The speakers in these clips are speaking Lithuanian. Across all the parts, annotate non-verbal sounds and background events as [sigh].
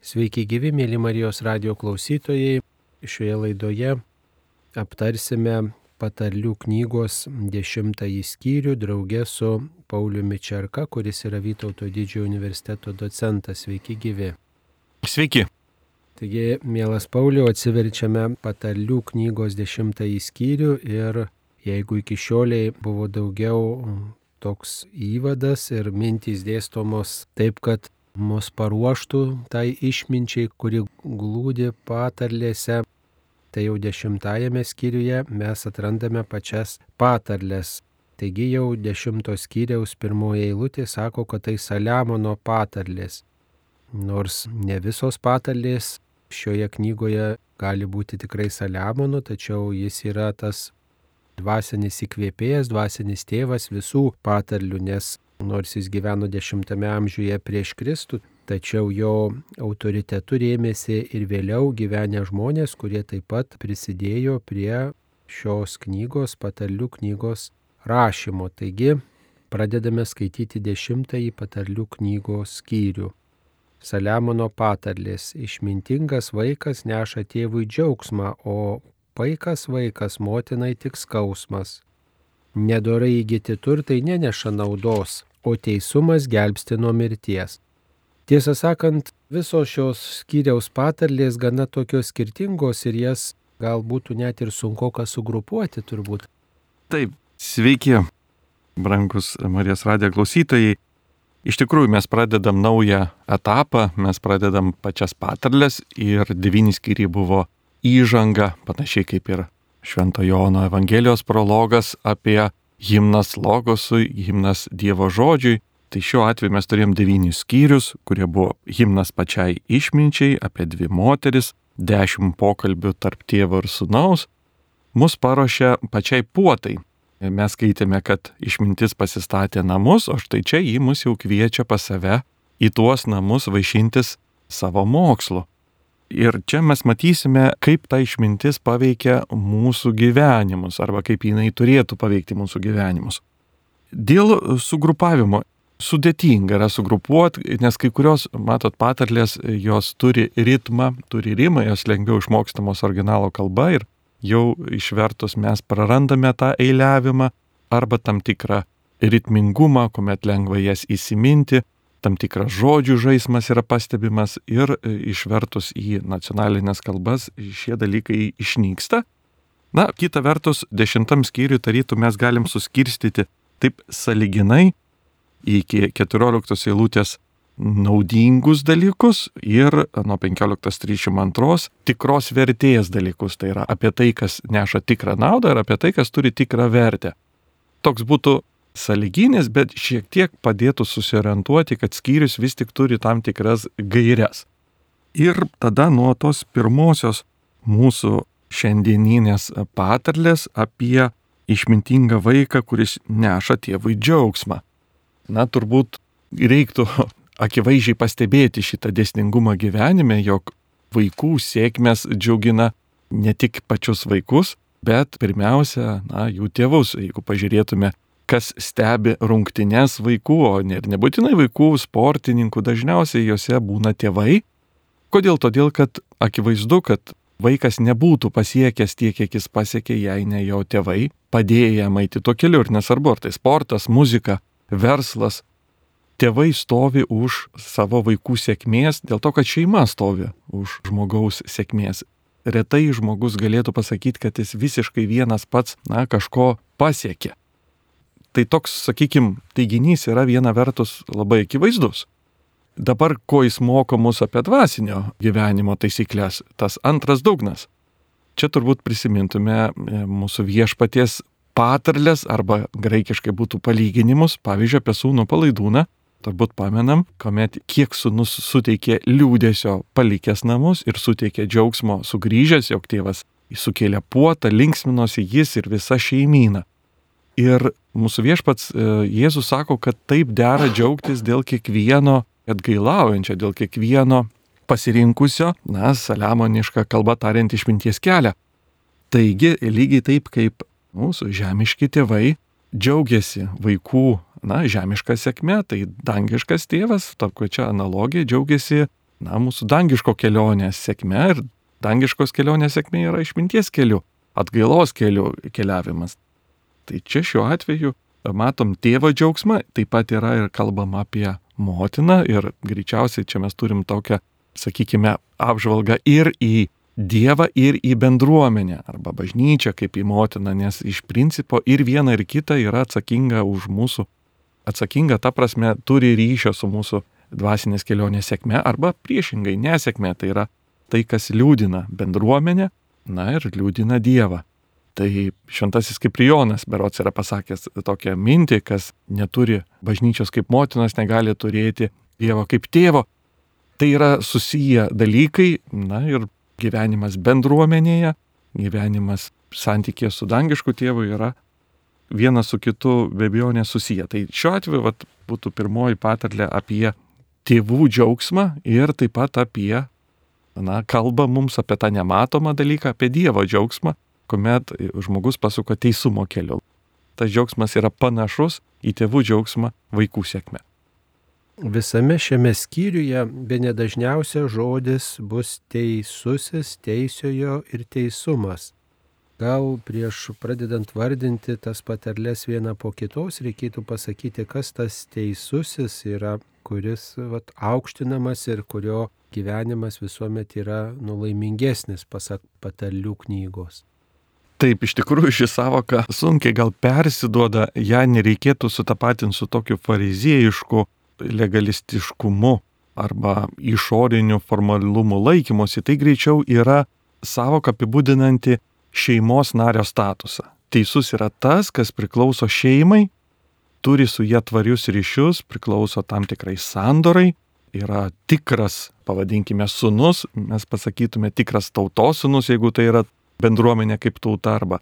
Sveiki gyvi, mėly Marijos radio klausytojai. Šioje laidoje aptarsime patarlių knygos dešimtąjį skyrių draugė su Pauliumi Čerka, kuris yra Vytauto didžiojo universiteto docentas. Sveiki gyvi. Sveiki. Taigi, mielas Pauliu, atsiverčiame patarlių knygos dešimtąjį skyrių ir jeigu iki šioliai buvo daugiau toks įvadas ir mintys dėstomos taip, kad mus paruoštų tai išminčiai, kuri glūdi patarlėse. Tai jau dešimtajame skyriuje mes atrandame pačias patarlės. Taigi jau dešimtos skyriaus pirmoji eilutė sako, kad tai Saliamono patarlės. Nors ne visos patarlės šioje knygoje gali būti tikrai Saliamono, tačiau jis yra tas dvasinis įkvėpėjas, dvasinis tėvas visų patarlių, nes nors jis gyveno X amžiuje prieš Kristų, tačiau jo autoritetu rėmėsi ir vėliau gyvenę žmonės, kurie taip pat prisidėjo prie šios knygos, patarlių knygos rašymo. Taigi pradedame skaityti dešimtąjį patarlių knygos skyrių. Saliamono patarlės - išmintingas vaikas neša tėvui džiaugsmą, o paikas vaikas motinai tik skausmas. Nedorai įgyti turtai neneša naudos, o teisumas gelbsti nuo mirties. Tiesą sakant, visos šios skyriaus patarlės gana tokios skirtingos ir jas gal būtų net ir sunku ką sugrupuoti turbūt. Taip, sveiki, brangus Marijos radijo klausytojai. Iš tikrųjų, mes pradedam naują etapą, mes pradedam pačias patarlės ir devyni skyriai buvo įžanga, panašiai kaip ir Švento Jono Evangelijos prologas apie himnas logosui, himnas Dievo žodžiui. Tai šiuo atveju mes turėjom devynis skyrius, kurie buvo himnas pačiai išminčiai apie dvi moteris, dešimt pokalbių tarp tėvo ir sunaus. Mus paruošė pačiai puotai. Mes skaitėme, kad išmintis pasistatė namus, o štai čia jį mus jau kviečia pas save į tuos namus vaišintis savo mokslu. Ir čia mes matysime, kaip ta išmintis paveikia mūsų gyvenimus arba kaip jinai turėtų paveikti mūsų gyvenimus. Dėl sugrupavimo sudėtinga yra sugrupuoti, nes kai kurios, matot, patarlės, jos turi ritmą, turi rimą, jos lengviau išmokstamos originalo kalba ir jau išvertus mes prarandame tą eiliavimą arba tam tikrą ritmingumą, kuomet lengva jas įsiminti, tam tikras žodžių žaidimas yra pastebimas ir e, išvertus į nacionalinės kalbas šie dalykai išnyksta. Na, kita vertus, dešimtam skyriui tarytų mes galim suskirstyti taip saliginai iki 14 eilutės naudingus dalykus ir nuo 15.32 tikros vertėjas dalykus, tai yra apie tai, kas neša tikrą naudą ir apie tai, kas turi tikrą vertę. Toks būtų saliginis, bet šiek tiek padėtų susiorientuoti, kad skyrius vis tik turi tam tikras gairias. Ir tada nuo tos pirmosios mūsų šiandieninės patarlės apie išmintingą vaiką, kuris neša tėvui džiaugsmą. Na, turbūt reiktų [laughs] akivaizdžiai pastebėti šitą dėsningumą gyvenime, jog vaikų sėkmės džiugina ne tik pačius vaikus, bet pirmiausia, na, jų tėvus. Jeigu pažiūrėtume kas stebi rungtynes vaikų, o ir nebūtinai vaikų, sportininkų, dažniausiai juose būna tėvai. Kodėl? Todėl, kad akivaizdu, kad vaikas nebūtų pasiekęs tiek, kiek jis pasiekė, jei ne jo tėvai padėjo jam eiti tuo keliu ir nesvarbu, ar tai sportas, muzika, verslas. Tėvai stovi už savo vaikų sėkmės dėl to, kad šeima stovi už žmogaus sėkmės. Retai žmogus galėtų pasakyti, kad jis visiškai vienas pats, na, kažko pasiekė. Tai toks, sakykime, teiginys yra viena vertus labai akivaizdus. Dabar, ko jis moko mus apie dvasinio gyvenimo taisyklės, tas antras dugnas. Čia turbūt prisimintume e, mūsų viešpaties patarlės arba graikiškai būtų palyginimus, pavyzdžiui, apie sūnų palaidūną. Turbūt pamenam, kuomet kiek sūnus suteikė liūdėsio palikęs namus ir suteikė džiaugsmo sugrįžęs, jog tėvas sukėlė puotą, linksminosi jis ir visa šeimyna. Ir mūsų viešpats e, Jėzus sako, kad taip dera džiaugtis dėl kiekvieno atgailaujančio, dėl kiekvieno pasirinkusio, na, saliamonišką kalbą tariant išminties kelią. Taigi, lygiai taip kaip mūsų žemiški tėvai džiaugiasi vaikų, na, žemiška sėkme, tai dangiškas tėvas, to pačia analogija, džiaugiasi na, mūsų dangiško kelionės sėkme ir dangiškos kelionės sėkmė yra išminties keliu, atgailos keliu keliavimas. Tai čia šiuo atveju matom tėvo džiaugsmą, taip pat yra ir kalbama apie motiną ir greičiausiai čia mes turim tokią, sakykime, apžvalgą ir į Dievą, ir į bendruomenę arba bažnyčią kaip į motiną, nes iš principo ir viena ir kita yra atsakinga už mūsų, atsakinga ta prasme turi ryšio su mūsų dvasinės kelionės sėkme arba priešingai nesėkme, tai yra tai, kas liūdina bendruomenę, na ir liūdina Dievą. Tai šventasis Kiprijonas berots yra pasakęs tokią mintį, kas neturi bažnyčios kaip motinos, negali turėti Dievo kaip tėvo. Tai yra susiję dalykai, na ir gyvenimas bendruomenėje, gyvenimas santykėje su dangišku tėvu yra vienas su kitu be abejonės susiję. Tai šiuo atveju vat, būtų pirmoji patarlė apie tėvų džiaugsmą ir taip pat apie, na, kalba mums apie tą nematomą dalyką, apie Dievo džiaugsmą, kuomet žmogus pasuka teisumo keliu. Tas džiaugsmas yra panašus į tėvų džiaugsmą vaikų sėkme. Visame šiame skyriuje be nedažniausia žodis bus teisusis, teisiojo ir teisumas. Gal prieš pradedant vardinti tas patarlės vieną po kitos reikėtų pasakyti, kas tas teisusis yra, kuris vat, aukštinamas ir kurio gyvenimas visuomet yra nulaimingesnis, pasak patarlių knygos. Taip, iš tikrųjų ši savoka sunkiai gal persiduoda, ją nereikėtų sutapatinti su tokiu fariziejišku legalistiškumu arba išoriniu formalumu laikymosi. Tai greičiau yra savoka apibūdinanti šeimos nario statusą. Teisus yra tas, kas priklauso šeimai, turi su jie tvarius ryšius, priklauso tam tikrai sandorai, yra tikras, pavadinkime, sunus, mes pasakytume tikras tautos sunus, jeigu tai yra bendruomenė kaip tauta arba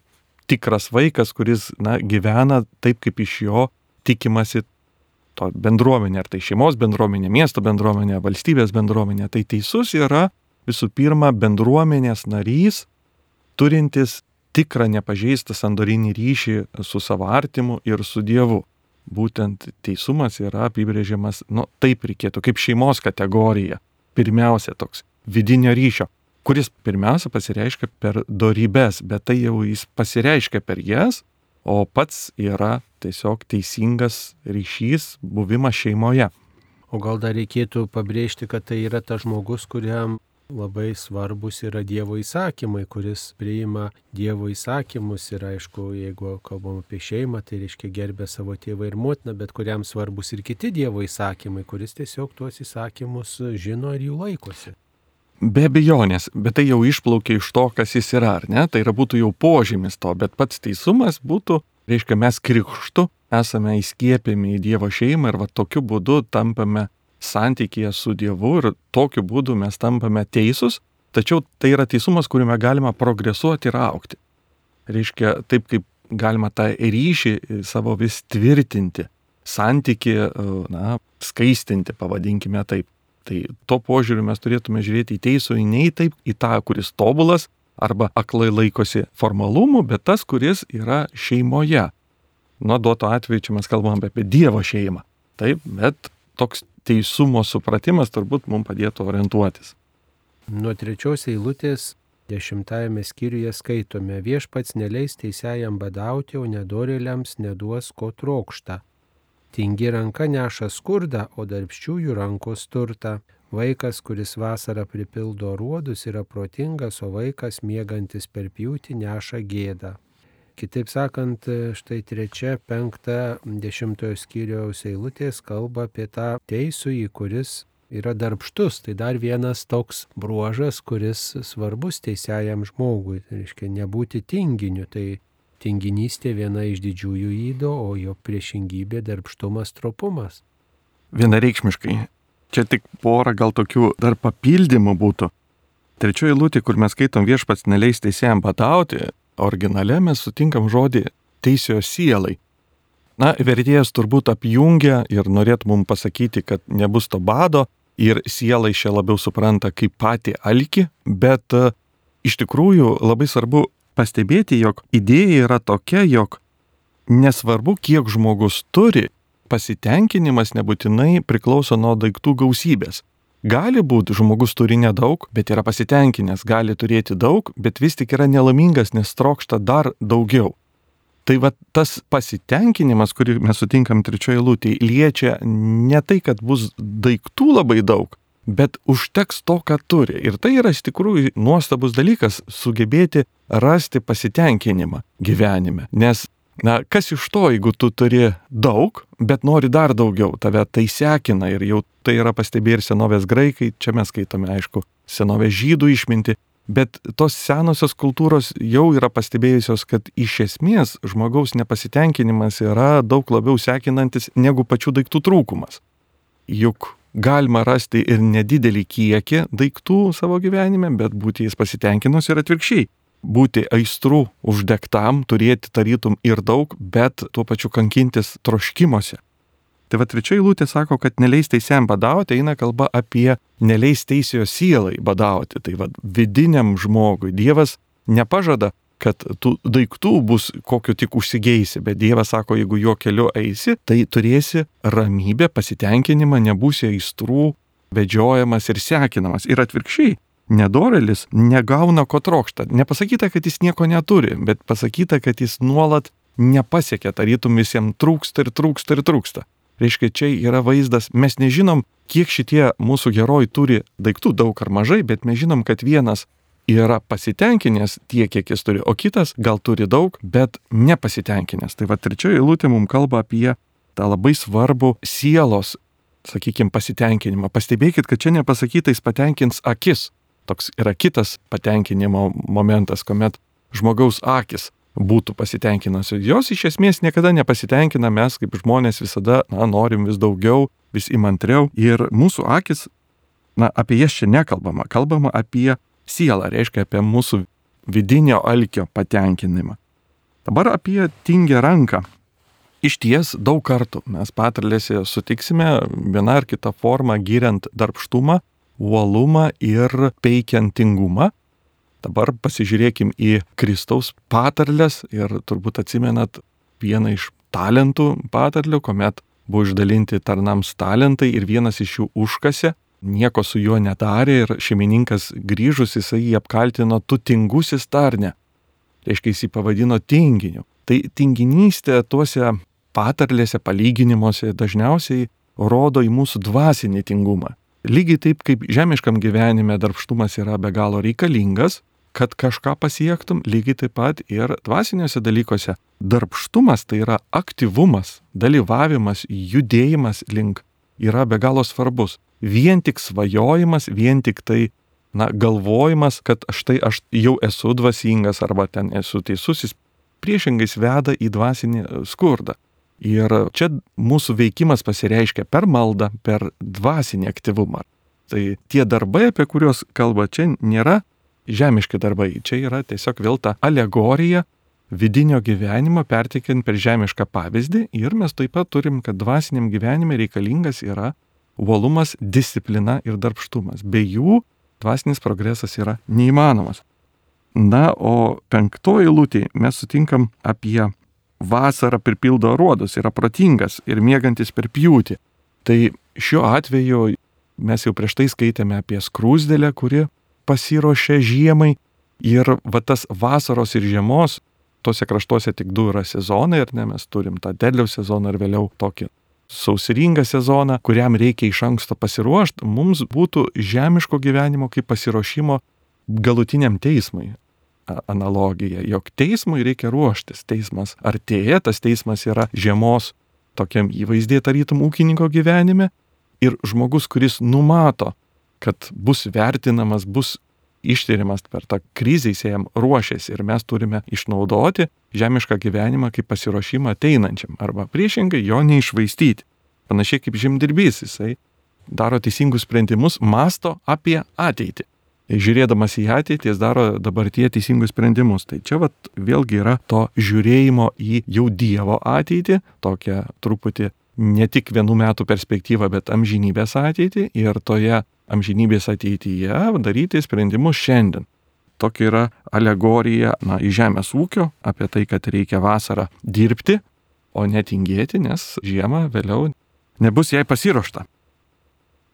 tikras vaikas, kuris na, gyvena taip, kaip iš jo tikimasi to bendruomenė, ar tai šeimos bendruomenė, miesto bendruomenė, valstybės bendruomenė. Tai teisus yra visų pirma bendruomenės narys, turintis tikrą nepažeistą sandorinį ryšį su savo artimu ir su Dievu. Būtent teisumas yra apibrėžiamas, nu taip reikėtų, kaip šeimos kategorija. Pirmiausia toks vidinio ryšio kuris pirmiausia pasireiškia per dorybės, bet tai jau jis pasireiškia per jas, o pats yra tiesiog teisingas ryšys, buvimas šeimoje. O gal dar reikėtų pabrėžti, kad tai yra tas žmogus, kuriam labai svarbus yra Dievo įsakymai, kuris priima Dievo įsakymus ir aišku, jeigu kalbam apie šeimą, tai reiškia gerbė savo tėvą ir motiną, bet kuriam svarbus ir kiti Dievo įsakymai, kuris tiesiog tuos įsakymus žino ir jų laikosi. Be abejonės, bet tai jau išplaukia iš to, kas jis yra, ar ne? Tai yra būtų jau požymis to, bet pats teisumas būtų, reiškia, mes krikštu esame įskiepiami į Dievo šeimą ir va tokiu būdu tampame santykėje su Dievu ir tokiu būdu mes tampame teisūs, tačiau tai yra teisumas, kuriame galima progresuoti ir aukti. Reiškia, taip kaip galima tą ryšį savo vis tvirtinti, santyki, na, skaistinti, pavadinkime taip. Tai to požiūriu mes turėtume žiūrėti į teisų, ne į taip, į tą, kuris tobulas arba aklai laikosi formalumų, bet tas, kuris yra šeimoje. Nuo duoto atveju čia mes kalbame apie Dievo šeimą. Taip, bet toks teisumo supratimas turbūt mums padėtų orientuotis. Nuo trečios eilutės dešimtajame skyriuje skaitome viešpats neleis teisėjam badauti, o nedorėliams neduos ko trokšta. Tingi ranka neša skurdą, o darbščiųjų rankos turtą. Vaikas, kuris vasarą pripildo ruodus, yra protingas, o vaikas mėgantis per pjūtį neša gėdą. Kitaip sakant, štai trečia, penkta, dešimtojo skyriaus eilutės kalba apie tą teisųjį, kuris yra darbštus. Tai dar vienas toks bruožas, kuris svarbus teisėjam žmogui. Tai reiškia nebūti tinginiu. Tai Tinginystė viena iš didžiųjų įdo, o jo priešingybė darbštumas tropumas. Vienareikšmiškai. Čia tik pora gal tokių dar papildymų būtų. Trečioji lūtė, kur mes skaitom viešpats neleis teisėjam badauti, originale mes sutinkam žodį teisėjo sielai. Na, vertėjas turbūt apjungia ir norėtų mums pasakyti, kad nebus to bado ir sielai šia labiau supranta kaip patį alki, bet uh, iš tikrųjų labai svarbu pastebėti, jog idėja yra tokia, jog nesvarbu, kiek žmogus turi, pasitenkinimas nebūtinai priklauso nuo daiktų gausybės. Gali būti, žmogus turi nedaug, bet yra pasitenkinęs, gali turėti daug, bet vis tik yra nelaimingas, nes trokšta dar daugiau. Tai va tas pasitenkinimas, kurį mes sutinkam trečioje lūtėje, liečia ne tai, kad bus daiktų labai daug, bet užteks to, ką turi. Ir tai yra iš tikrųjų nuostabus dalykas - sugebėti rasti pasitenkinimą gyvenime. Nes, na, kas iš to, jeigu tu turi daug, bet nori dar daugiau, tave tai sekina ir jau tai yra pastebėję ir senovės graikai, čia mes skaitome, aišku, senovės žydų išminti, Bet tos senosios kultūros jau yra pastebėjusios, kad iš esmės žmogaus nepasitenkinimas yra daug labiau sekinantis negu pačių daiktų trūkumas. Juk galima rasti ir nedidelį kiekį daiktų savo gyvenime, bet būti jais pasitenkinus ir atvirkščiai. Būti aistrų uždegtam, turėti tarytum ir daug, bet tuo pačiu kankintis troškimuose. Tai va trečioji eilutė sako, kad neleis teisėjam badauti, eina kalba apie neleis teisėjo sielai badauti. Tai va vidiniam žmogui Dievas nepažada, kad tų daiktų bus kokio tik užsigeisi, bet Dievas sako, jeigu jo keliu eisi, tai turėsi ramybę, pasitenkinimą, nebūsi aistrų, vedžiojamas ir sekinamas. Ir atvirkščiai, nedorelis negauna ko trokšta. Nepasakyta, kad jis nieko neturi, bet pasakyta, kad jis nuolat nepasiekia, tarytum visiems trūksta ir trūksta ir trūksta. Reiškia, čia yra vaizdas, mes nežinom, kiek šitie mūsų herojai turi daiktų daug ar mažai, bet mes žinom, kad vienas yra pasitenkinęs tiek, kiek jis turi, o kitas gal turi daug, bet nepasitenkinęs. Tai va trečioji eilutė mums kalba apie tą labai svarbų sielos, sakykime, pasitenkinimą. Pastebėkit, kad čia nepasakyta, jis patenkins akis. Toks yra kitas patenkinimo momentas, kuomet žmogaus akis būtų pasitenkinusios. Jos iš esmės niekada nepasitenkina, mes kaip žmonės visada na, norim vis daugiau, vis įmantriau ir mūsų akis, na, apie jas čia nekalbama, kalbama apie sielą, reiškia apie mūsų vidinio alkio patenkinimą. Dabar apie tingę ranką. Iš ties daug kartų mes patarlėse sutiksime vieną ar kitą formą gyriant darbštumą, uolumą ir peikiantingumą. Dabar pasižiūrėkim į Kristaus patarlės ir turbūt atsimenat vieną iš talentų patarlių, kuomet buvo išdalinti tarnams talentai ir vienas iš jų užkasė, nieko su juo nedarė ir šeimininkas grįžus jisai jį apkaltino tu tingusis tarne. Reiškia, jis jį pavadino tinginiu. Tai tinginystė tuose patarlėse, palyginimuose dažniausiai rodo į mūsų dvasinį tingumą. Lygiai taip kaip žemiškam gyvenime darbštumas yra be galo reikalingas, kad kažką pasiektum, lygiai taip pat ir dvasiniuose dalykuose. Darbštumas tai yra aktyvumas, dalyvavimas, judėjimas link yra be galo svarbus. Vien tik svajojimas, vien tik tai, na, galvojimas, kad štai aš jau esu dvasingas arba ten esu teisusis, priešingai veda į dvasinį skurdą. Ir čia mūsų veikimas pasireiškia per maldą, per dvasinį aktyvumą. Tai tie darbai, apie kuriuos kalba čia, nėra žemiški darbai. Čia yra tiesiog vėl ta alegorija vidinio gyvenimo pertikiant per žemišką pavyzdį ir mes taip pat turim, kad dvasiniam gyvenime reikalingas yra uolumas, disciplina ir darbštumas. Be jų dvasinis progresas yra neįmanomas. Na, o penktoji lūtė mes sutinkam apie vasarą pripildo ruodus, yra protingas ir mėgantis per pjūtį. Tai šiuo atveju mes jau prieš tai skaitėme apie skrūsdėlę, kuri pasiruošia žiemai. Ir va tas vasaros ir žiemos, tose kraštuose tik du yra sezonai, ir ne, mes turim tą derliaus sezoną ir vėliau tokį sausringą sezoną, kuriam reikia iš anksto pasiruošti, mums būtų žemiško gyvenimo kaip pasiruošimo galutiniam teismui analogija, jog teismui reikia ruoštis, teismas artėja, tas teismas yra žiemos tokiam įvaizdė tarytum ūkininko gyvenime ir žmogus, kuris numato kad bus vertinamas, bus ištyrimas per tą krizę, jis jam ruošiasi ir mes turime išnaudoti žemišką gyvenimą kaip pasiruošimą ateinančiam arba priešingai jo neišvaistyti. Panašiai kaip žemdirbys, jisai daro teisingus sprendimus, masto apie ateitį. Žiūrėdamas į ateitį, jis daro dabartie teisingus sprendimus. Tai čia vat, vėlgi yra to žiūrėjimo į jau Dievo ateitį, tokia truputį ne tik vienų metų perspektyva, bet amžinybės ateitį ir toje amžinybės ateityje daryti sprendimus šiandien. Tokia yra alegorija na, į žemės ūkio apie tai, kad reikia vasarą dirbti, o netingėti, nes žiemą vėliau nebus jai pasiruošta.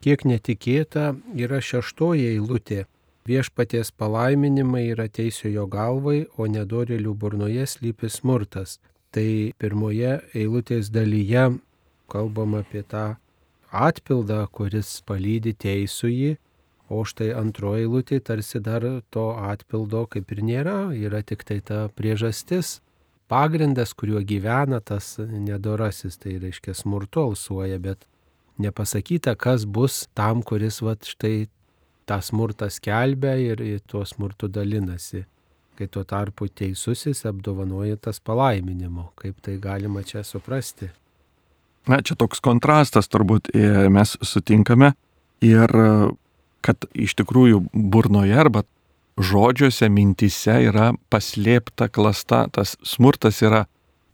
Kiek netikėta yra šeštoji eilutė. Viešpaties palaiminimai yra teisiojo galvai, o nedorelių burnoje slypi smurtas. Tai pirmoje eilutės dalyje kalbam apie tą atpildą, kuris palydi teisųjį, o štai antroji eilutė tarsi dar to atpildo kaip ir nėra, yra tik tai ta priežastis, pagrindas, kuriuo gyvena tas nedorasis, tai reiškia smurtu alsuoja, bet nepasakyta, kas bus tam, kuris va štai tą smurtą skelbia ir, ir tuo smurtu dalinasi. Kai tuo tarpu teisusis apdovanoja tas palaiminimu, kaip tai galima čia suprasti. Na, čia toks kontrastas turbūt e, mes sutinkame ir kad iš tikrųjų burnoje arba žodžiuose, mintise yra paslėpta klasta, tas smurtas yra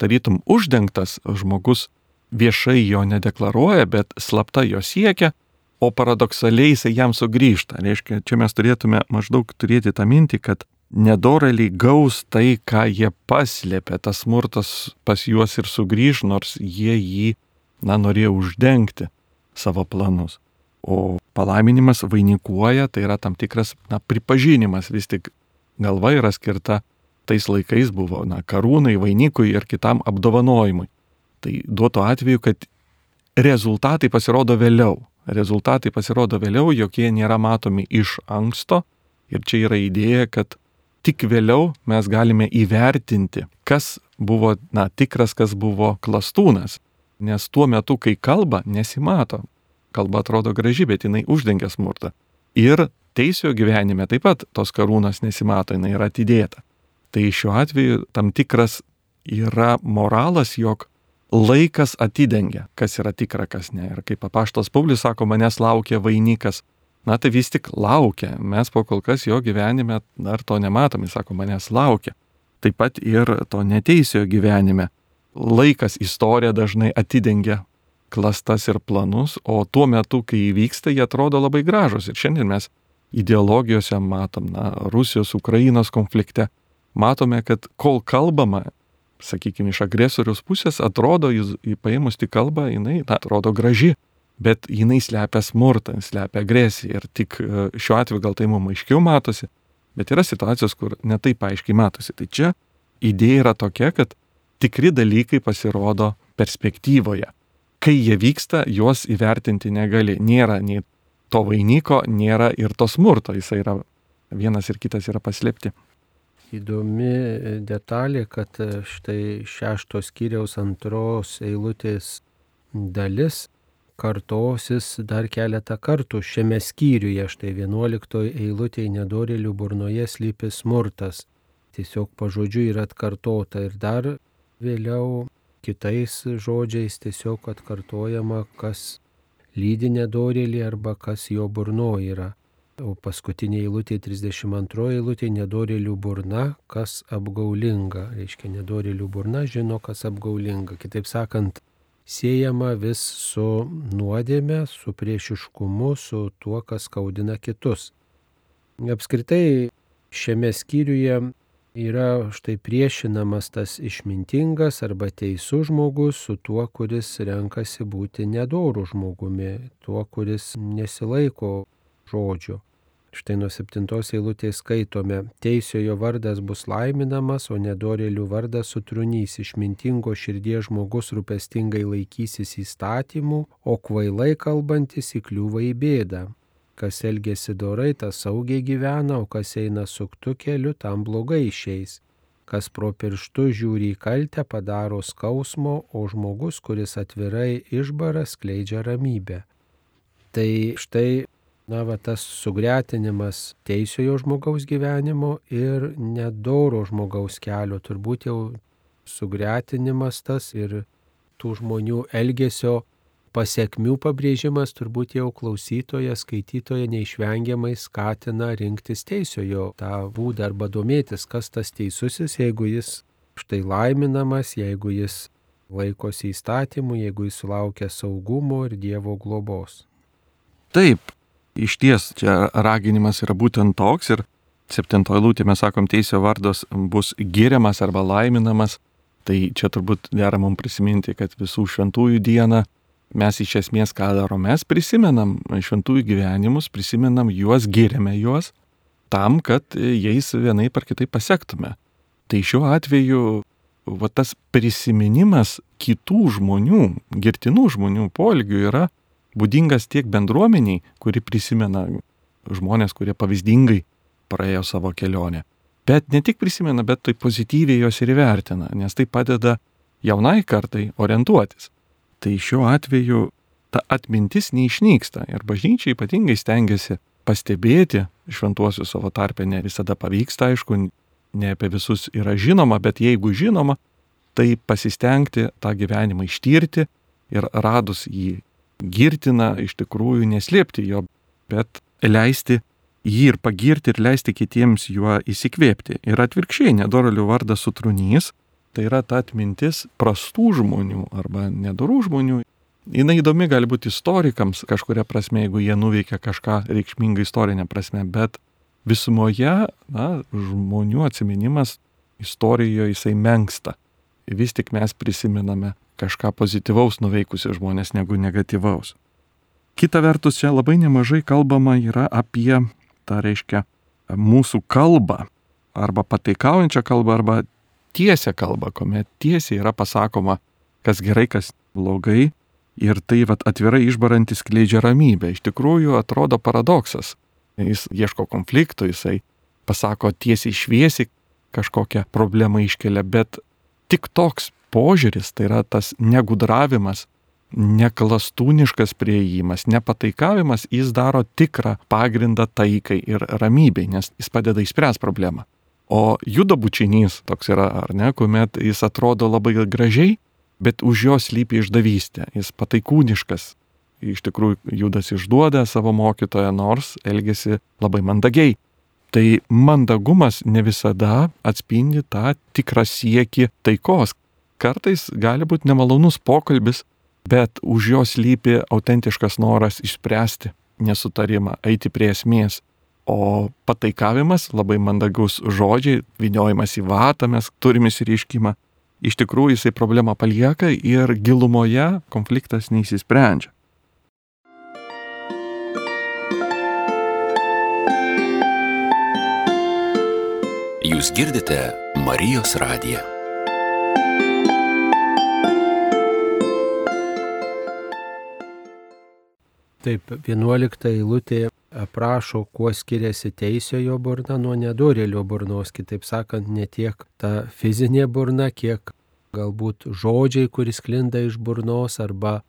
tarytum uždengtas, žmogus viešai jo nedeklaruoja, bet slapta jo siekia, o paradoksaliai jisai jam sugrįžta. Reiškia, čia mes turėtume maždaug turėti tą mintį, kad nedoraliai gaus tai, ką jie paslėpė, tas smurtas pas juos ir sugrįž, nors jie jį, na, norėjo uždengti savo planus. O palaiminimas vainikuoja, tai yra tam tikras na, pripažinimas, vis tik galva yra skirta tais laikais buvo na, karūnai, vainikui ir kitam apdovanojimui. Tai duotų atveju, kad rezultatai pasirodo vėliau. Rezultatai pasirodo vėliau, jokie nėra matomi iš anksto. Ir čia yra idėja, kad tik vėliau mes galime įvertinti, kas buvo na, tikras, kas buvo klastūnas. Nes tuo metu, kai kalba, nesimato kalba atrodo graži, bet jinai uždengia smurtą. Ir teisėjo gyvenime taip pat tos karūnos nesimato, jinai yra atidėta. Tai šiuo atveju tam tikras yra moralas, jog laikas atidengia, kas yra tikra, kas ne. Ir kaip apaštas Paulius sako, manęs laukia vainikas. Na tai vis tik laukia, mes po kol kas jo gyvenime dar to nematome, sako, manęs laukia. Taip pat ir to neteisėjo gyvenime. Laikas istorija dažnai atidengia klastas ir planus, o tuo metu, kai įvyksta, jie atrodo labai gražus. Ir šiandien mes ideologijose matom, na, Rusijos, Ukrainos konflikte, matome, kad kol kalbama, sakykime, iš agresorius pusės, atrodo, jūs paėmus tik kalbą, jinai na, atrodo graži, bet jinai slepia smurtą, slepia agresiją. Ir tik e, šiuo atveju gal tai mums aiškiau matosi, bet yra situacijos, kur netai aiškiai matosi. Tai čia idėja yra tokia, kad tikri dalykai pasirodo perspektyvoje kai jie vyksta, juos įvertinti negali. Nėra nei to vainiko, nėra ir to smurto, jis yra vienas ir kitas yra paslėpti. Įdomi detalė, kad štai šeštos kiriaus antros eilutės dalis kartosis dar keletą kartų šiame skyriuje. Štai vienuoliktoje eilutėje nedorėlių burnoje slypi smurtas. Tiesiog pažodžiu yra atkartota ir dar vėliau kitais žodžiais tiesiog atkartojama, kas lydi nedorėlį arba kas jo burno yra. O paskutinė eilutė, 32 eilutė, nedorėlių burna, kas apgaulinga. Reiškia, nedorėlių burna žino, kas apgaulinga. Kitaip sakant, siejama vis su nuodėme, su priešiškumu, su tuo, kas skaudina kitus. Apskritai šiame skyriuje yra štai priešinamas tas išmintingas arba teisus žmogus su tuo, kuris renkasi būti nedorų žmogumi, tuo, kuris nesilaiko žodžio. Štai nuo septintos eilutės skaitome, teisiojo vardas bus laiminamas, o nedorėlių vardas sutrunys, išmintingo širdies žmogus rūpestingai laikysis įstatymų, o kvailai kalbantis įkliūva į bėdą. Kas elgesi dorai, tas saugiai gyvena, o kas eina suktų keliu, tam blogai išeis. Kas pro pirštų žiūri į kaltę, padaro skausmo, o žmogus, kuris atvirai išbara, skleidžia ramybę. Tai štai, na, va, tas sugretinimas teisiojo žmogaus gyvenimo ir nedoro žmogaus kelio, turbūt jau sugretinimas tas ir tų žmonių elgesio pasiekmių pabrėžimas turbūt jau klausytoje, skaitytoje neišvengiamai skatina rinktis teisiojo tą būdą arba domėtis, kas tas teisusis, jeigu jis štai laiminamas, jeigu jis laikosi įstatymų, jeigu jis sulaukia saugumo ir Dievo globos. Taip, iš ties čia raginimas yra būtent toks ir septintoje lūtė mes sakom, teisėjo vardas bus giriamas arba laiminamas. Tai čia turbūt dera mums prisiminti, kad visų šventųjų dieną mes iš esmės ką darom, mes prisimenam šventųjų gyvenimus, prisimenam juos, giriame juos, tam, kad jais vienai par kitai pasiektume. Tai šiuo atveju va, tas prisiminimas kitų žmonių, girtinų žmonių polgių yra būdingas tiek bendruomeniai, kuri prisimena žmonės, kurie pavyzdingai praėjo savo kelionę. Bet ne tik prisimena, bet tai pozityviai jos ir įvertina, nes tai padeda jaunai kartai orientuotis. Tai šiuo atveju ta atmintis neišnyksta ir bažnyčia ypatingai stengiasi pastebėti šventuosius savo tarpę, ne visada pavyksta, aišku, ne apie visus yra žinoma, bet jeigu žinoma, tai pasistengti tą gyvenimą ištirti ir radus jį girtina, iš tikrųjų neslėpti jo, bet leisti jį ir pagirti ir leisti kitiems juo įsikvėpti. Ir atvirkščiai, nedoralių vardas sutrunys, tai yra ta atmintis prastų žmonių arba nedorų žmonių. Jis įdomi gali būti istorikams kažkuria prasme, jeigu jie nuveikia kažką reikšmingą istorinę prasme, bet visumoje na, žmonių atminimas istorijoje jisai menksta. Vis tik mes prisimename kažką pozityvaus nuveikusius žmonės negu negatyvaus. Kita vertus, čia labai nemažai kalbama yra apie, tą reiškia, mūsų kalbą, arba pataikaujančią kalbą, arba tiesią kalbą, kuomet tiesiai yra pasakoma, kas gerai, kas blogai, ir tai vat, atvirai išbarantis kleidžia ramybę. Iš tikrųjų atrodo paradoksas. Jis ieško konflikto, jisai pasako tiesiai šviesiai kažkokią problemą iškelia, bet tik toks požiūris, tai yra tas negudravimas, neklastūniškas prieimas, nepataikavimas, jis daro tikrą pagrindą taikai ir ramybei, nes jis padeda įspręs problemą. O judo bučinys toks yra, ar ne, kuomet jis atrodo labai gražiai, bet už jo slypi išdavystė, jis pataikūniškas. Iš tikrųjų, judas išduoda savo mokytoją, nors elgesi labai mandagiai. Tai mandagumas ne visada atspindi tą tikrą sieki taikos, kartais gali būti nemalonus pokalbis, bet už jo slypi autentiškas noras išspręsti nesutarimą, eiti prie esmės. O pataikavimas, labai mandagus žodžiai, viniojimas į vatą, mes turime įsireiškimą, iš tikrųjų jisai problemą palieka ir gilumoje konfliktas neįsisprendžia. Jūs girdite Marijos radiją. Taip, 11 eilutė aprašo, kuo skiriasi teisiojo burna nuo nedorėlio burnos, kitaip sakant, ne tiek ta fizinė burna, kiek galbūt žodžiai, kuris klinda iš burnos, arba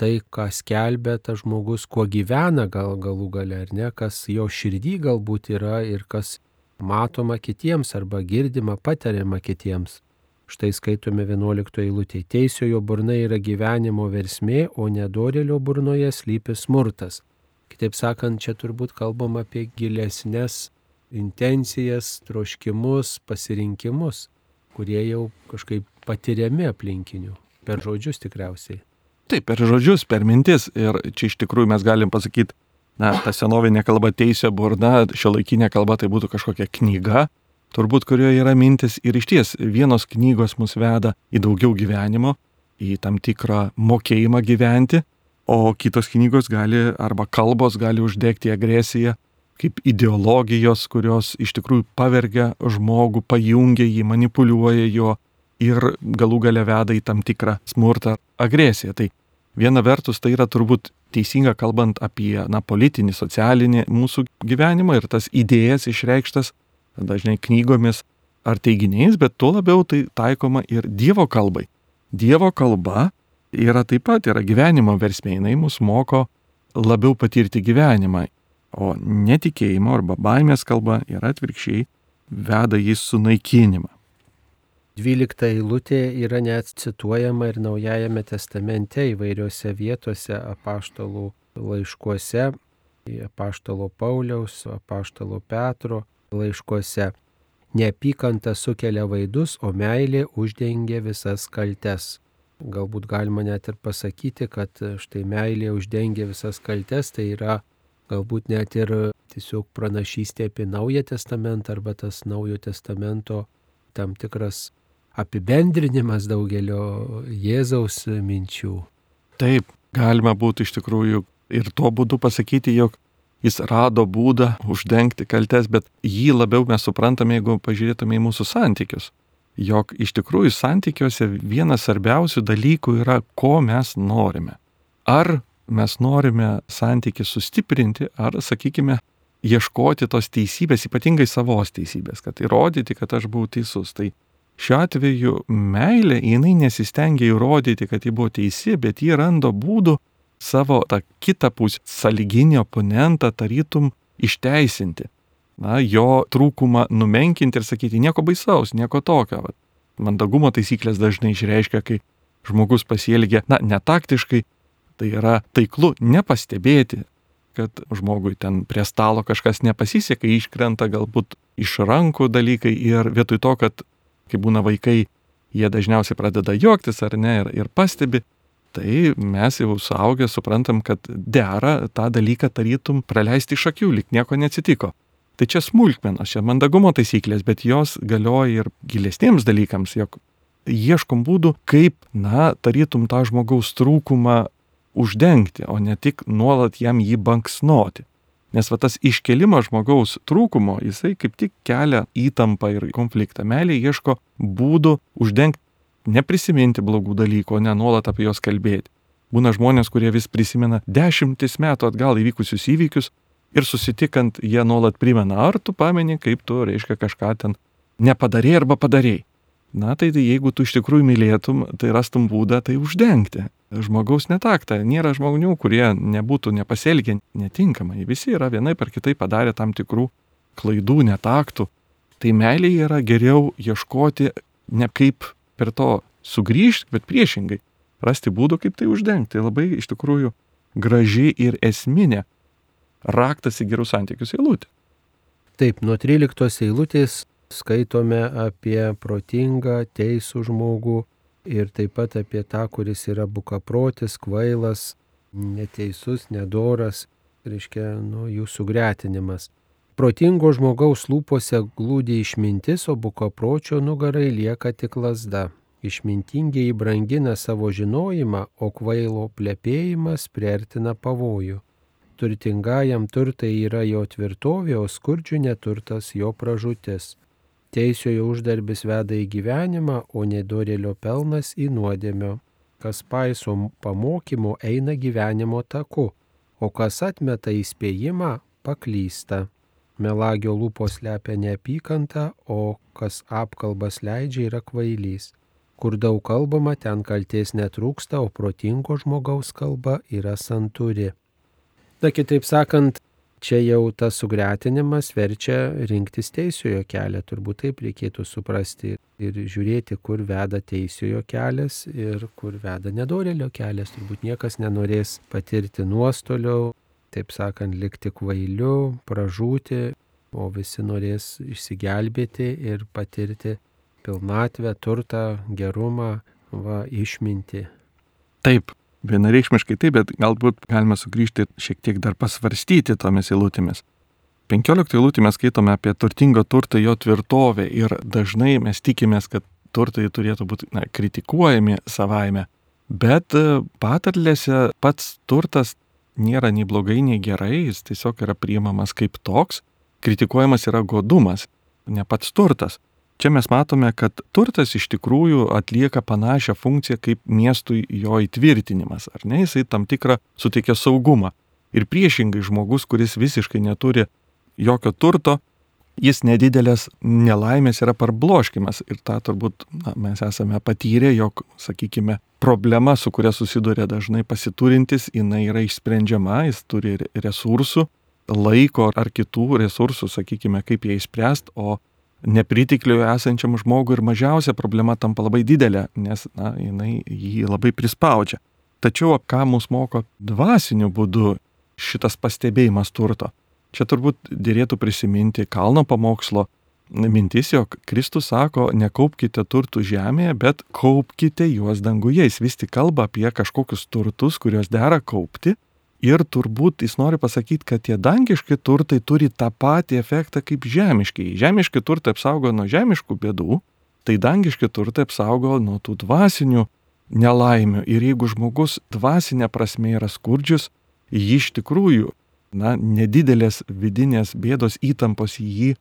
tai, ką skelbia tas žmogus, kuo gyvena gal galų gale, ar ne, kas jo širdį galbūt yra ir kas matoma kitiems arba girdima, patariama kitiems. Štai skaitome 11 eilutėje. Teisiojo burna yra gyvenimo versmė, o nedorėlio burnoje slypi smurtas. Kitaip sakant, čia turbūt kalbam apie gilesnės intencijas, troškimus, pasirinkimus, kurie jau kažkaip patiriami aplinkinių. Per žodžius tikriausiai. Taip, per žodžius, per mintis. Ir čia iš tikrųjų mes galim pasakyti, na, ta senovinė kalba teisė burna, šio laikinė kalba tai būtų kažkokia knyga, turbūt kurioje yra mintis ir iš ties vienos knygos mus veda į daugiau gyvenimo, į tam tikrą mokėjimą gyventi, o kitos knygos gali arba kalbos gali uždegti agresiją kaip ideologijos, kurios iš tikrųjų pavergia žmogų, pajungia jį, manipuliuoja jo ir galų gale veda į tam tikrą smurtą, agresiją. Tai viena vertus tai yra turbūt teisinga kalbant apie na, politinį, socialinį mūsų gyvenimą ir tas idėjas išreikštas dažnai knygomis ar teiginiais, bet tuo labiau tai taikoma ir Dievo kalbai. Dievo kalba yra taip pat, yra gyvenimo versmė, jinai mus moko labiau patirti gyvenimą, o netikėjimo arba baimės kalba yra atvirkščiai veda į sunaikinimą. Dvylikta eilutė yra net cituojama ir Naujajame testamente įvairiose vietose apaštalų laiškuose, apaštalo Pauliaus, apaštalo Petro, laiškuose. Neapykanta sukelia vaidus, o meilė uždengia visas kaltes. Galbūt galima net ir pasakyti, kad štai meilė uždengia visas kaltes, tai yra galbūt net ir tiesiog pranašystė apie Naują Testamentą arba tas Naujo Testamento tam tikras apibendrinimas daugelio Jėzaus minčių. Taip, galima būtų iš tikrųjų ir tuo būdu pasakyti, jog jis rado būdą uždengti kaltes, bet jį labiau mes suprantame, jeigu pažiūrėtume į mūsų santykius. Jog iš tikrųjų santykiuose vienas svarbiausių dalykų yra, ko mes norime. Ar mes norime santykių sustiprinti, ar, sakykime, ieškoti tos teisybės, ypatingai savos teisybės, kad įrodyti, kad aš buvau teisus. Tai šiuo atveju meilė, jinai nesistengia įrodyti, kad ji buvo teisi, bet ji rando būdų savo tą kitą pusę, saliginį oponentą tarytum išteisinti. Na, jo trūkumą numenkinti ir sakyti nieko baisaus, nieko tokio. Va. Mandagumo taisyklės dažnai išreiškia, kai žmogus pasielgia, na, netaktiškai, tai yra taiklu nepastebėti, kad žmogui ten prie stalo kažkas nepasiseka, iškrenta galbūt iš rankų dalykai ir vietoj to, kad, kai būna vaikai, jie dažniausiai pradeda juoktis ar ne ir, ir pastebi, tai mes jau suaugę suprantam, kad dera tą dalyką tarytum praleisti iš akių, lik nieko neatsitiko. Tai čia smulkmenos, čia mandagumo taisyklės, bet jos galioja ir gilesniems dalykams, jog ieškom būdų, kaip, na, tarytum tą žmogaus trūkumą uždengti, o ne tik nuolat jam jį banksnoti. Nes va tas iškelimas žmogaus trūkumo, jisai kaip tik kelia įtampą ir konfliktą. Melė ieško būdų uždengti neprisiminti blogų dalykų, o ne nuolat apie juos kalbėti. Būna žmonės, kurie vis prisimena dešimtis metų atgal įvykusius įvykius ir susitikant jie nuolat primena, ar tu pameni, kaip tu, reiškia, kažką ten nepadarėjai arba padarėjai. Na tai, tai jeigu tu iš tikrųjų mylėtum, tai rastum būdą tai uždengti. Žmogaus netaktą. Nėra žmonių, kurie nebūtų nepasielgę netinkamai. Visi yra vienai per kitai padarę tam tikrų klaidų, netaktų. Tai meiliai yra geriau ieškoti ne kaip per to sugrįžti, bet priešingai rasti būdų, kaip tai uždengti. Tai labai iš tikrųjų graži ir esminė raktas į gerus santykius eilutė. Taip, nuo 13 eilutės skaitome apie protingą, teisų žmogų ir taip pat apie tą, kuris yra bukaprotis, kvailas, neteisus, nedoras, reiškia, nu, jų sugretinimas. Protingo žmogaus lūpose glūdi išmintis, o bukopročio nugarai lieka tik lasda. Išmintingiai brangina savo žinojimą, o kvailo plepėjimas priartina pavojų. Turtingajam turtai yra jo tvirtovė, o skurdžių neturtas jo pražutis. Teisiojo uždarbis veda į gyvenimą, o nedorėlio pelnas į nuodėmio. Kas paiso pamokymo eina gyvenimo taku, o kas atmeta įspėjimą paklysta. Melagio lūpos lepia neapykantą, o kas apkalbas leidžia yra kvailys. Kur daug kalbama, ten kalties netrūksta, o protingo žmogaus kalba yra santūri. Na kitaip sakant, čia jau tas sugretinimas verčia rinktis teisiojo kelią, turbūt taip reikėtų suprasti ir žiūrėti, kur veda teisiojo kelias ir kur veda nedorelio kelias. Turbūt niekas nenorės patirti nuostolio, taip sakant, likti kvailiu, pražūti, o visi norės išsigelbėti ir patirti pilnatvę, turtą, gerumą, va, išminti. Taip, vienareikšmiškai taip, bet galbūt galima sugrįžti šiek tiek dar pasvarstyti tomis eilutėmis. 15 eilutė mes skaitome apie turtingo turtą jo tvirtovę ir dažnai mes tikimės, kad turtai turėtų būti na, kritikuojami savaime, bet e, patarlėse pats turtas nėra nei blogai, nei gerai, jis tiesiog yra priimamas kaip toks. Kritikuojamas yra godumas, ne pats turtas. Čia mes matome, kad turtas iš tikrųjų atlieka panašią funkciją kaip miestui jo įtvirtinimas, ar ne, jisai tam tikrą suteikia saugumą. Ir priešingai žmogus, kuris visiškai neturi jokio turto, jis nedidelės nelaimės yra parbloškimas. Ir tą turbūt na, mes esame patyrę, jog, sakykime, problema, su kuria susiduria dažnai pasiturintis, jinai yra išsprendžiama, jis turi resursų, laiko ar kitų resursų, sakykime, kaip jie įspręst, o nepritikliui esančiam žmogui ir mažiausia problema tampa labai didelė, nes na, jinai jį labai prispaudžia. Tačiau ką mus moko dvasiniu būdu šitas pastebėjimas turto? Čia turbūt dėlėtų prisiminti kalno pamokslo mintis, jog Kristus sako, nekaupkite turtų žemėje, bet kaupkite juos danguje. Jis vis tik kalba apie kažkokius turtus, kuriuos dera kaupti. Ir turbūt jis nori pasakyti, kad tie dangiški turtai turi tą patį efektą kaip žemiški. Žemiški turtai apsaugo nuo žemiškų bėdų, tai dangiški turtai apsaugo nuo tų dvasinių nelaimių. Ir jeigu žmogus dvasinė prasme yra skurdžius, jį iš tikrųjų, na, nedidelės vidinės bėdos įtampos jį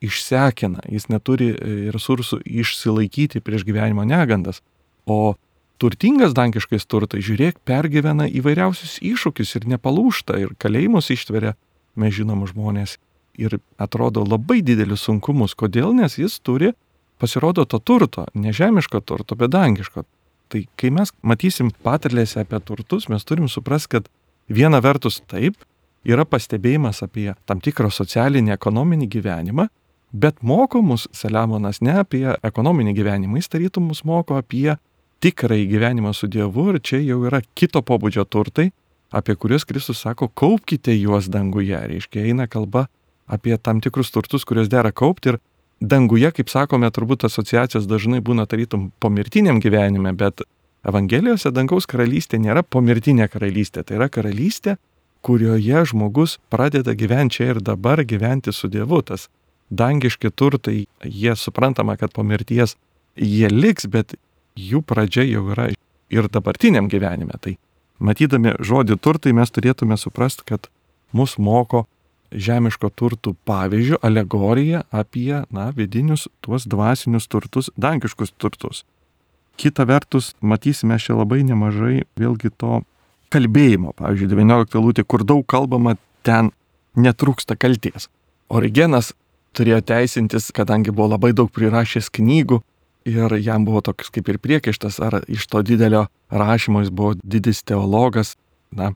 išsekina, jis neturi e, resursų išsilaikyti prieš gyvenimo negandas. O turtingas dankiškais turtai, žiūrėk, pergyvena įvairiausius iššūkius ir nepalūšta, ir kalėjimus ištveria, mes žinom žmonės, ir atrodo labai didelius sunkumus. Kodėl? Nes jis turi, pasirodo, to turto, ne žemiško turto, bet dangiško. Tai kai mes matysim patarlėse apie turtus, mes turim suprasti, kad viena vertus taip, yra pastebėjimas apie tam tikrą socialinį, ekonominį gyvenimą, bet moko mus Saliamonas ne apie ekonominį gyvenimą, jis tarytum mus moko apie tikrąjį gyvenimą su Dievu ir čia jau yra kito pobūdžio turtai, apie kuriuos Kristus sako, kaupkite juos danguje. Reiškia, eina kalba apie tam tikrus turtus, kuriuos dera kaupti ir danguje, kaip sakome, turbūt asociacijos dažnai būna tarytum pomirtiniam gyvenime, bet Evangelijose dangaus karalystė nėra pomirtinė karalystė, tai yra karalystė, kurioje žmogus pradeda gyventi čia ir dabar gyventi su Dievu. Tas dangiški turtai, jie suprantama, kad po mirties jie liks, bet jų pradžia jau yra ir dabartiniam gyvenime. Tai matydami žodį turtai mes turėtume suprasti, kad mus moko žemiško turtų pavyzdžių, alegorija apie, na, vidinius tuos dvasinius turtus, dangiškus turtus. Kita vertus, matysime čia labai nemažai vėlgi to kalbėjimo. Pavyzdžiui, 19 lūtė, kur daug kalbama, ten netrūksta kalties. Origenas turėjo teisintis, kadangi buvo labai daug prirašęs knygų ir jam buvo toks kaip ir priekaištas, ar iš to didelio rašymo jis buvo didis teologas, na,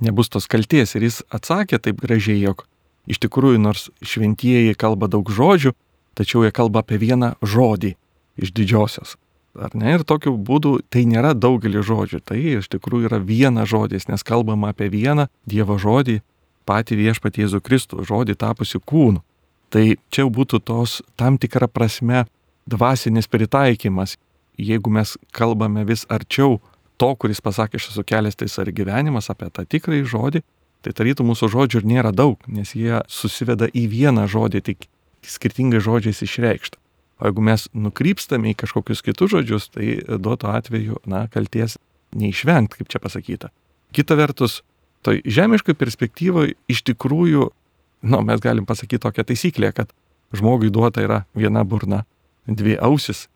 nebus tos kalties. Ir jis atsakė taip gražiai, jog iš tikrųjų nors šventieji kalba daug žodžių, tačiau jie kalba apie vieną žodį iš didžiosios. Ar ne? Ir tokiu būdu tai nėra daugelį žodžių, tai iš tikrųjų yra vienas žodis, nes kalbama apie vieną Dievo žodį, patį viešpatį Jėzų Kristų, žodį tapusi kūnu. Tai čia būtų tos tam tikra prasme dvasinis pritaikymas. Jeigu mes kalbame vis arčiau to, kuris pasakė, aš esu kelias tais ar gyvenimas apie tą tikrąjį žodį, tai tarytų mūsų žodžių ir nėra daug, nes jie susiveda į vieną žodį, tik skirtingai žodžiais išreikštą. O jeigu mes nukrypstame į kažkokius kitus žodžius, tai duoto atveju, na, kalties neišvengt, kaip čia pasakyta. Kita vertus, toj žemiškai perspektyvoje iš tikrųjų, na, nu, mes galim pasakyti tokią taisyklę, kad žmogui duota yra viena burna, dvi ausis.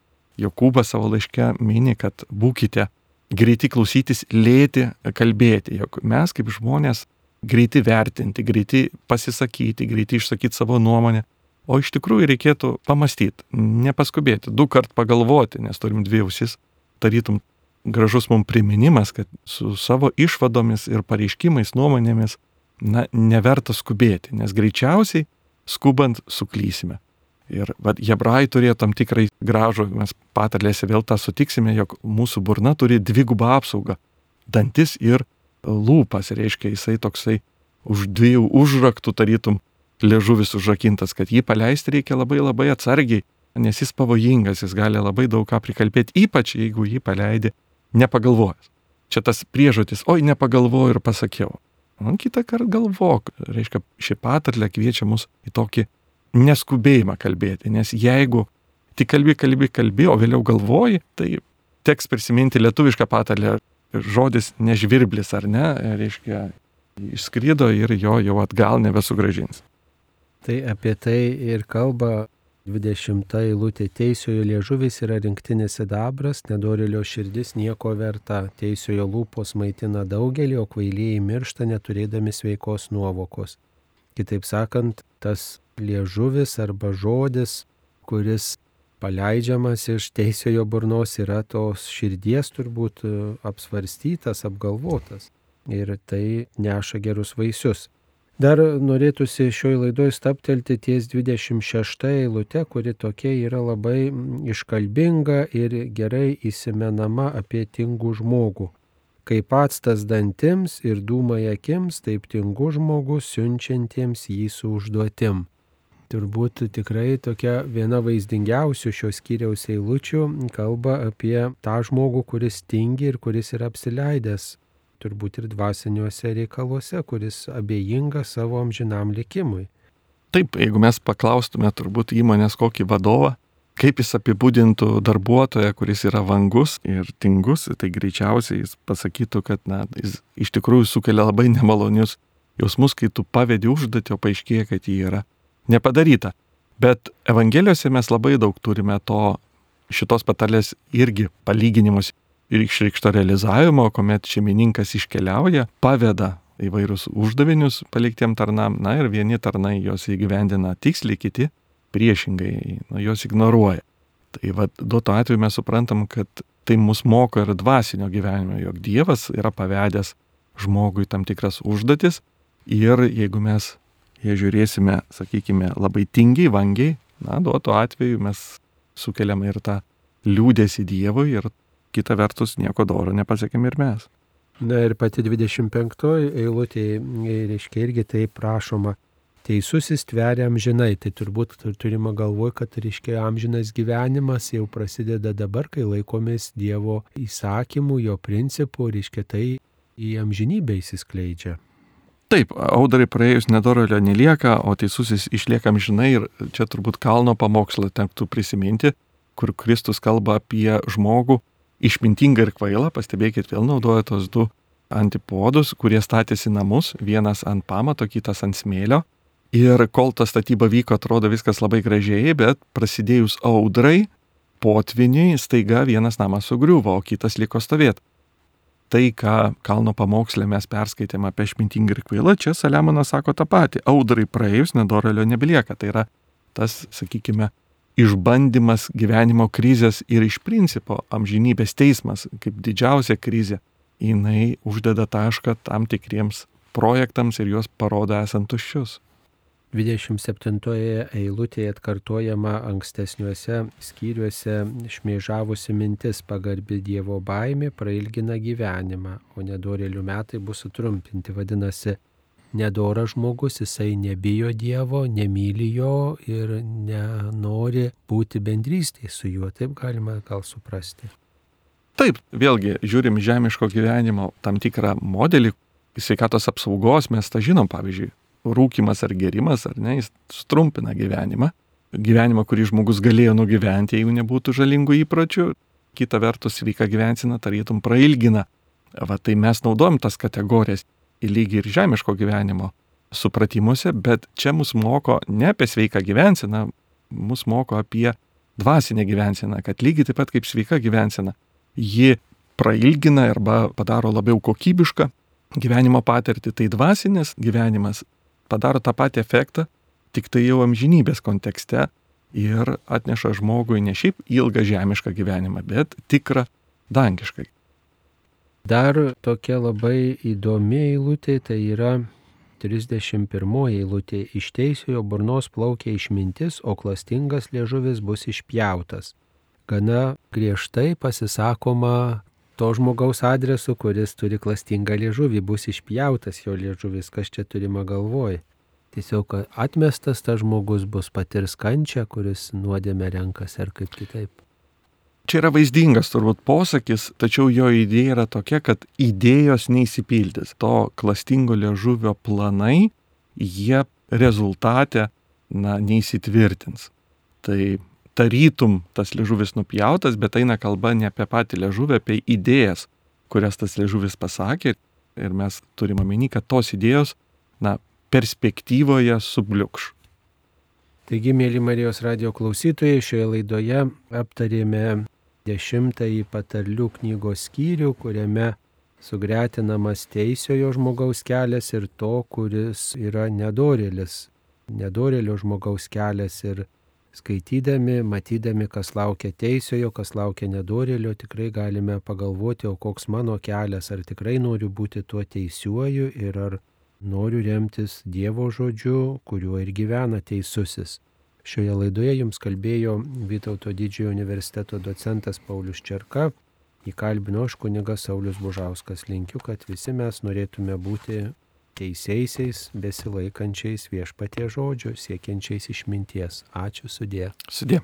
Jokūbas savo laiške mini, kad būkite greiti klausytis, lėti kalbėti, jog mes kaip žmonės greiti vertinti, greiti pasisakyti, greiti išsakyti savo nuomonę, O iš tikrųjų reikėtų pamastyti, nepaskubėti, du kart pagalvoti, nes turim dvi ausis, tarytum gražus mums priminimas, kad su savo išvadomis ir pareiškimais, nuomonėmis, na, neverta skubėti, nes greičiausiai skubant suklysime. Ir vad, hebrai turėjo tam tikrai gražų, mes patarlėse vėl tą sutiksime, jog mūsų burna turi dvigubą apsaugą - dantis ir lūpas, reiškia jisai toksai už dviejų užraktų tarytum liežuvis užrakintas, kad jį paleisti reikia labai labai atsargiai, nes jis pavojingas, jis gali labai daug ką prikalbėti, ypač jeigu jį paleidi nepagalvojęs. Čia tas priežodis, oi nepagalvoju ir pasakiau. Man kitą kartą galvok, reiškia, ši patarlė kviečia mus į tokį neskubėjimą kalbėti, nes jeigu tik kalbi, kalbi, kalbi, o vėliau galvoji, tai teks prisiminti lietuvišką patarlę, žodis nežvirblis ar ne, reiškia, išskrydo ir jo jau atgal nebesugražins. Tai apie tai ir kalba 20 eilutė teisiojo liežuvis yra rinktinis sidabras, nedorėlio širdis nieko verta, teisiojo lūpos maitina daugelį, o kvailieji miršta neturėdami sveikos nuovokos. Kitaip sakant, tas liežuvis arba žodis, kuris paleidžiamas iš teisiojo burnos yra tos širdies turbūt apsvarstytas, apgalvotas. Ir tai neša gerus vaisius. Dar norėtųsi šioje laidoje staptelti ties 26 eilute, kuri tokia yra labai iškalbinga ir gerai įsimenama apie tingų žmogų. Kaip atstas dantims ir dūmai akims, taip tingų žmogus siunčiantiems jį su užduotim. Turbūt tikrai tokia viena vaizdingiausių šios kiriaus eilučių kalba apie tą žmogų, kuris tingi ir kuris yra apsileidęs turbūt ir dvasiniuose reikaluose, kuris abejinga savo amžinam likimui. Taip, jeigu mes paklaustume turbūt įmonės kokį vadovą, kaip jis apibūdintų darbuotoją, kuris yra vangus ir tingus, tai greičiausiai jis pasakytų, kad na, jis iš tikrųjų sukelia labai nemalonius jausmus, kai tu pavedi užduotį, o paaiškėja, kad jį yra nepadaryta. Bet Evangelijose mes labai daug turime to šitos patalės irgi palyginimus ir išreikšto realizavimo, kuomet šeimininkas iškeliauja, paveda įvairius uždavinius paliktiem tarnam, na ir vieni tarnai jos įgyvendina tiksliai, kiti priešingai, na, jos ignoruoja. Tai vad, duoto atveju mes suprantam, kad tai mus moko ir dvasinio gyvenimo, jog Dievas yra pavedęs žmogui tam tikras užduotis ir jeigu mes jei žiūrėsime, sakykime, labai tingiai, vangiai, na, duoto atveju mes sukeliam ir tą liūdėsi Dievui ir kita vertus nieko doro nepasiekėm ir mes. Na ir pati 25 eilutė, reiškia, irgi taip prašoma, teisusis tveria amžinai, tai turbūt turima galvoj, kad, reiškia, amžinas gyvenimas jau prasideda dabar, kai laikomės Dievo įsakymų, jo principų, reiškia, tai į amžinybę įsiskleidžia. Taip, audrai praėjus nedorolio nelieka, o teisusis išlieka amžinai ir čia turbūt kalno pamokslą tektų prisiminti, kur Kristus kalba apie žmogų išmintingą ir kvailą, pastebėkit, vėl naudoja tos du antipodus, kurie statėsi namus, vienas ant pamato, kitas ant smėlio. Ir kol ta statyba vyko, atrodo viskas labai gražiai, bet prasidėjus audrai, potviniui, staiga vienas namas sugriuvo, o kitas liko stovėti tai, ką kalno pamokslė mes perskaitėme apie išmintingą ir kvailą, čia Saliamonas sako tą patį. Audrai praėjus, nedorelio nebelieka. Tai yra tas, sakykime, išbandymas gyvenimo krizės ir iš principo amžinybės teismas, kaip didžiausia krizė, jinai uždeda tašką tam tikriems projektams ir juos parodo esant tuščius. 27 eilutėje atkartojama ankstesniuose skyriuose šmeižavusi mintis pagarbi Dievo baimė prailgina gyvenimą, o nedorelių metai bus sutrumpinti. Vadinasi, nedoras žmogus, jisai nebijo Dievo, nemyli jo ir nenori būti bendrystėje su juo, taip galima gal suprasti. Taip, vėlgi, žiūrim žemiško gyvenimo tam tikrą modelį, sveikatos apsaugos mes tą žinom, pavyzdžiui, rūkimas ar gerimas, ar ne, jis sutrumpina gyvenimą. Gyvenimą, kurį žmogus galėjo nugyventi, jeigu nebūtų žalingų įpročių. Kita vertus, sveika gyvensina tarytum prailgina. Va tai mes naudojam tas kategorijas į lygį ir žemiško gyvenimo supratimuose, bet čia mus moko ne apie sveiką gyvenseną, mus moko apie dvasinę gyvenseną, kad lygiai taip pat kaip sveika gyvensena, ji prailgina arba padaro labiau kokybišką gyvenimo patirtį, tai dvasinis gyvenimas padaro tą patį efektą, tik tai jau amžinybės kontekste ir atneša žmogui ne šiaip ilgą žemišką gyvenimą, bet tikrą dangišką. Dar tokia labai įdomi eilutė tai yra 31 eilutė. Iš teisiojo burnos plaukia išmintis, o klastingas liežuvis bus išpjautas. Gana griežtai pasisakoma to žmogaus adresu, kuris turi klastingą liežuvį, bus išpjautas jo liežuvis, kas čia turima galvoj. Tiesiog atmestas tas žmogus bus patirs kančią, kuris nuodėmė renkas ar kaip kitaip. Čia yra vaizdingas turbūt posakis, tačiau jo idėja yra tokia, kad idėjos neįsipildys. To klastingo liežuvio planai, jie rezultate, na, neįsitvirtins. Tai tarytum tas liežuvis nupjautas, bet eina kalba ne apie patį liežuvį, apie idėjas, kurias tas liežuvis pasakė. Ir mes turime omeny, kad tos idėjos, na, perspektyvoje subliukš. Taigi, mėly Marijos radio klausytojai, šioje laidoje aptarėme dešimtąjį patarlių knygos skyrių, kuriame sugretinamas teisiojo žmogaus kelias ir to, kuris yra nedorėlis, nedorėlio žmogaus kelias ir skaitydami, matydami, kas laukia teisiojo, kas laukia nedorėlio, tikrai galime pagalvoti, o koks mano kelias, ar tikrai noriu būti tuo teisiuoju ir ar noriu remtis Dievo žodžiu, kuriuo ir gyvena teisusis. Šioje laidoje jums kalbėjo Vytauto didžiojo universiteto docentas Paulius Čerka, įkalbino aš kunigas Saulis Bužauskas. Linkiu, kad visi mes norėtume būti teisėjaisiais, besilaikančiais viešpatie žodžio, siekiančiais išminties. Ačiū sudė. Sudė.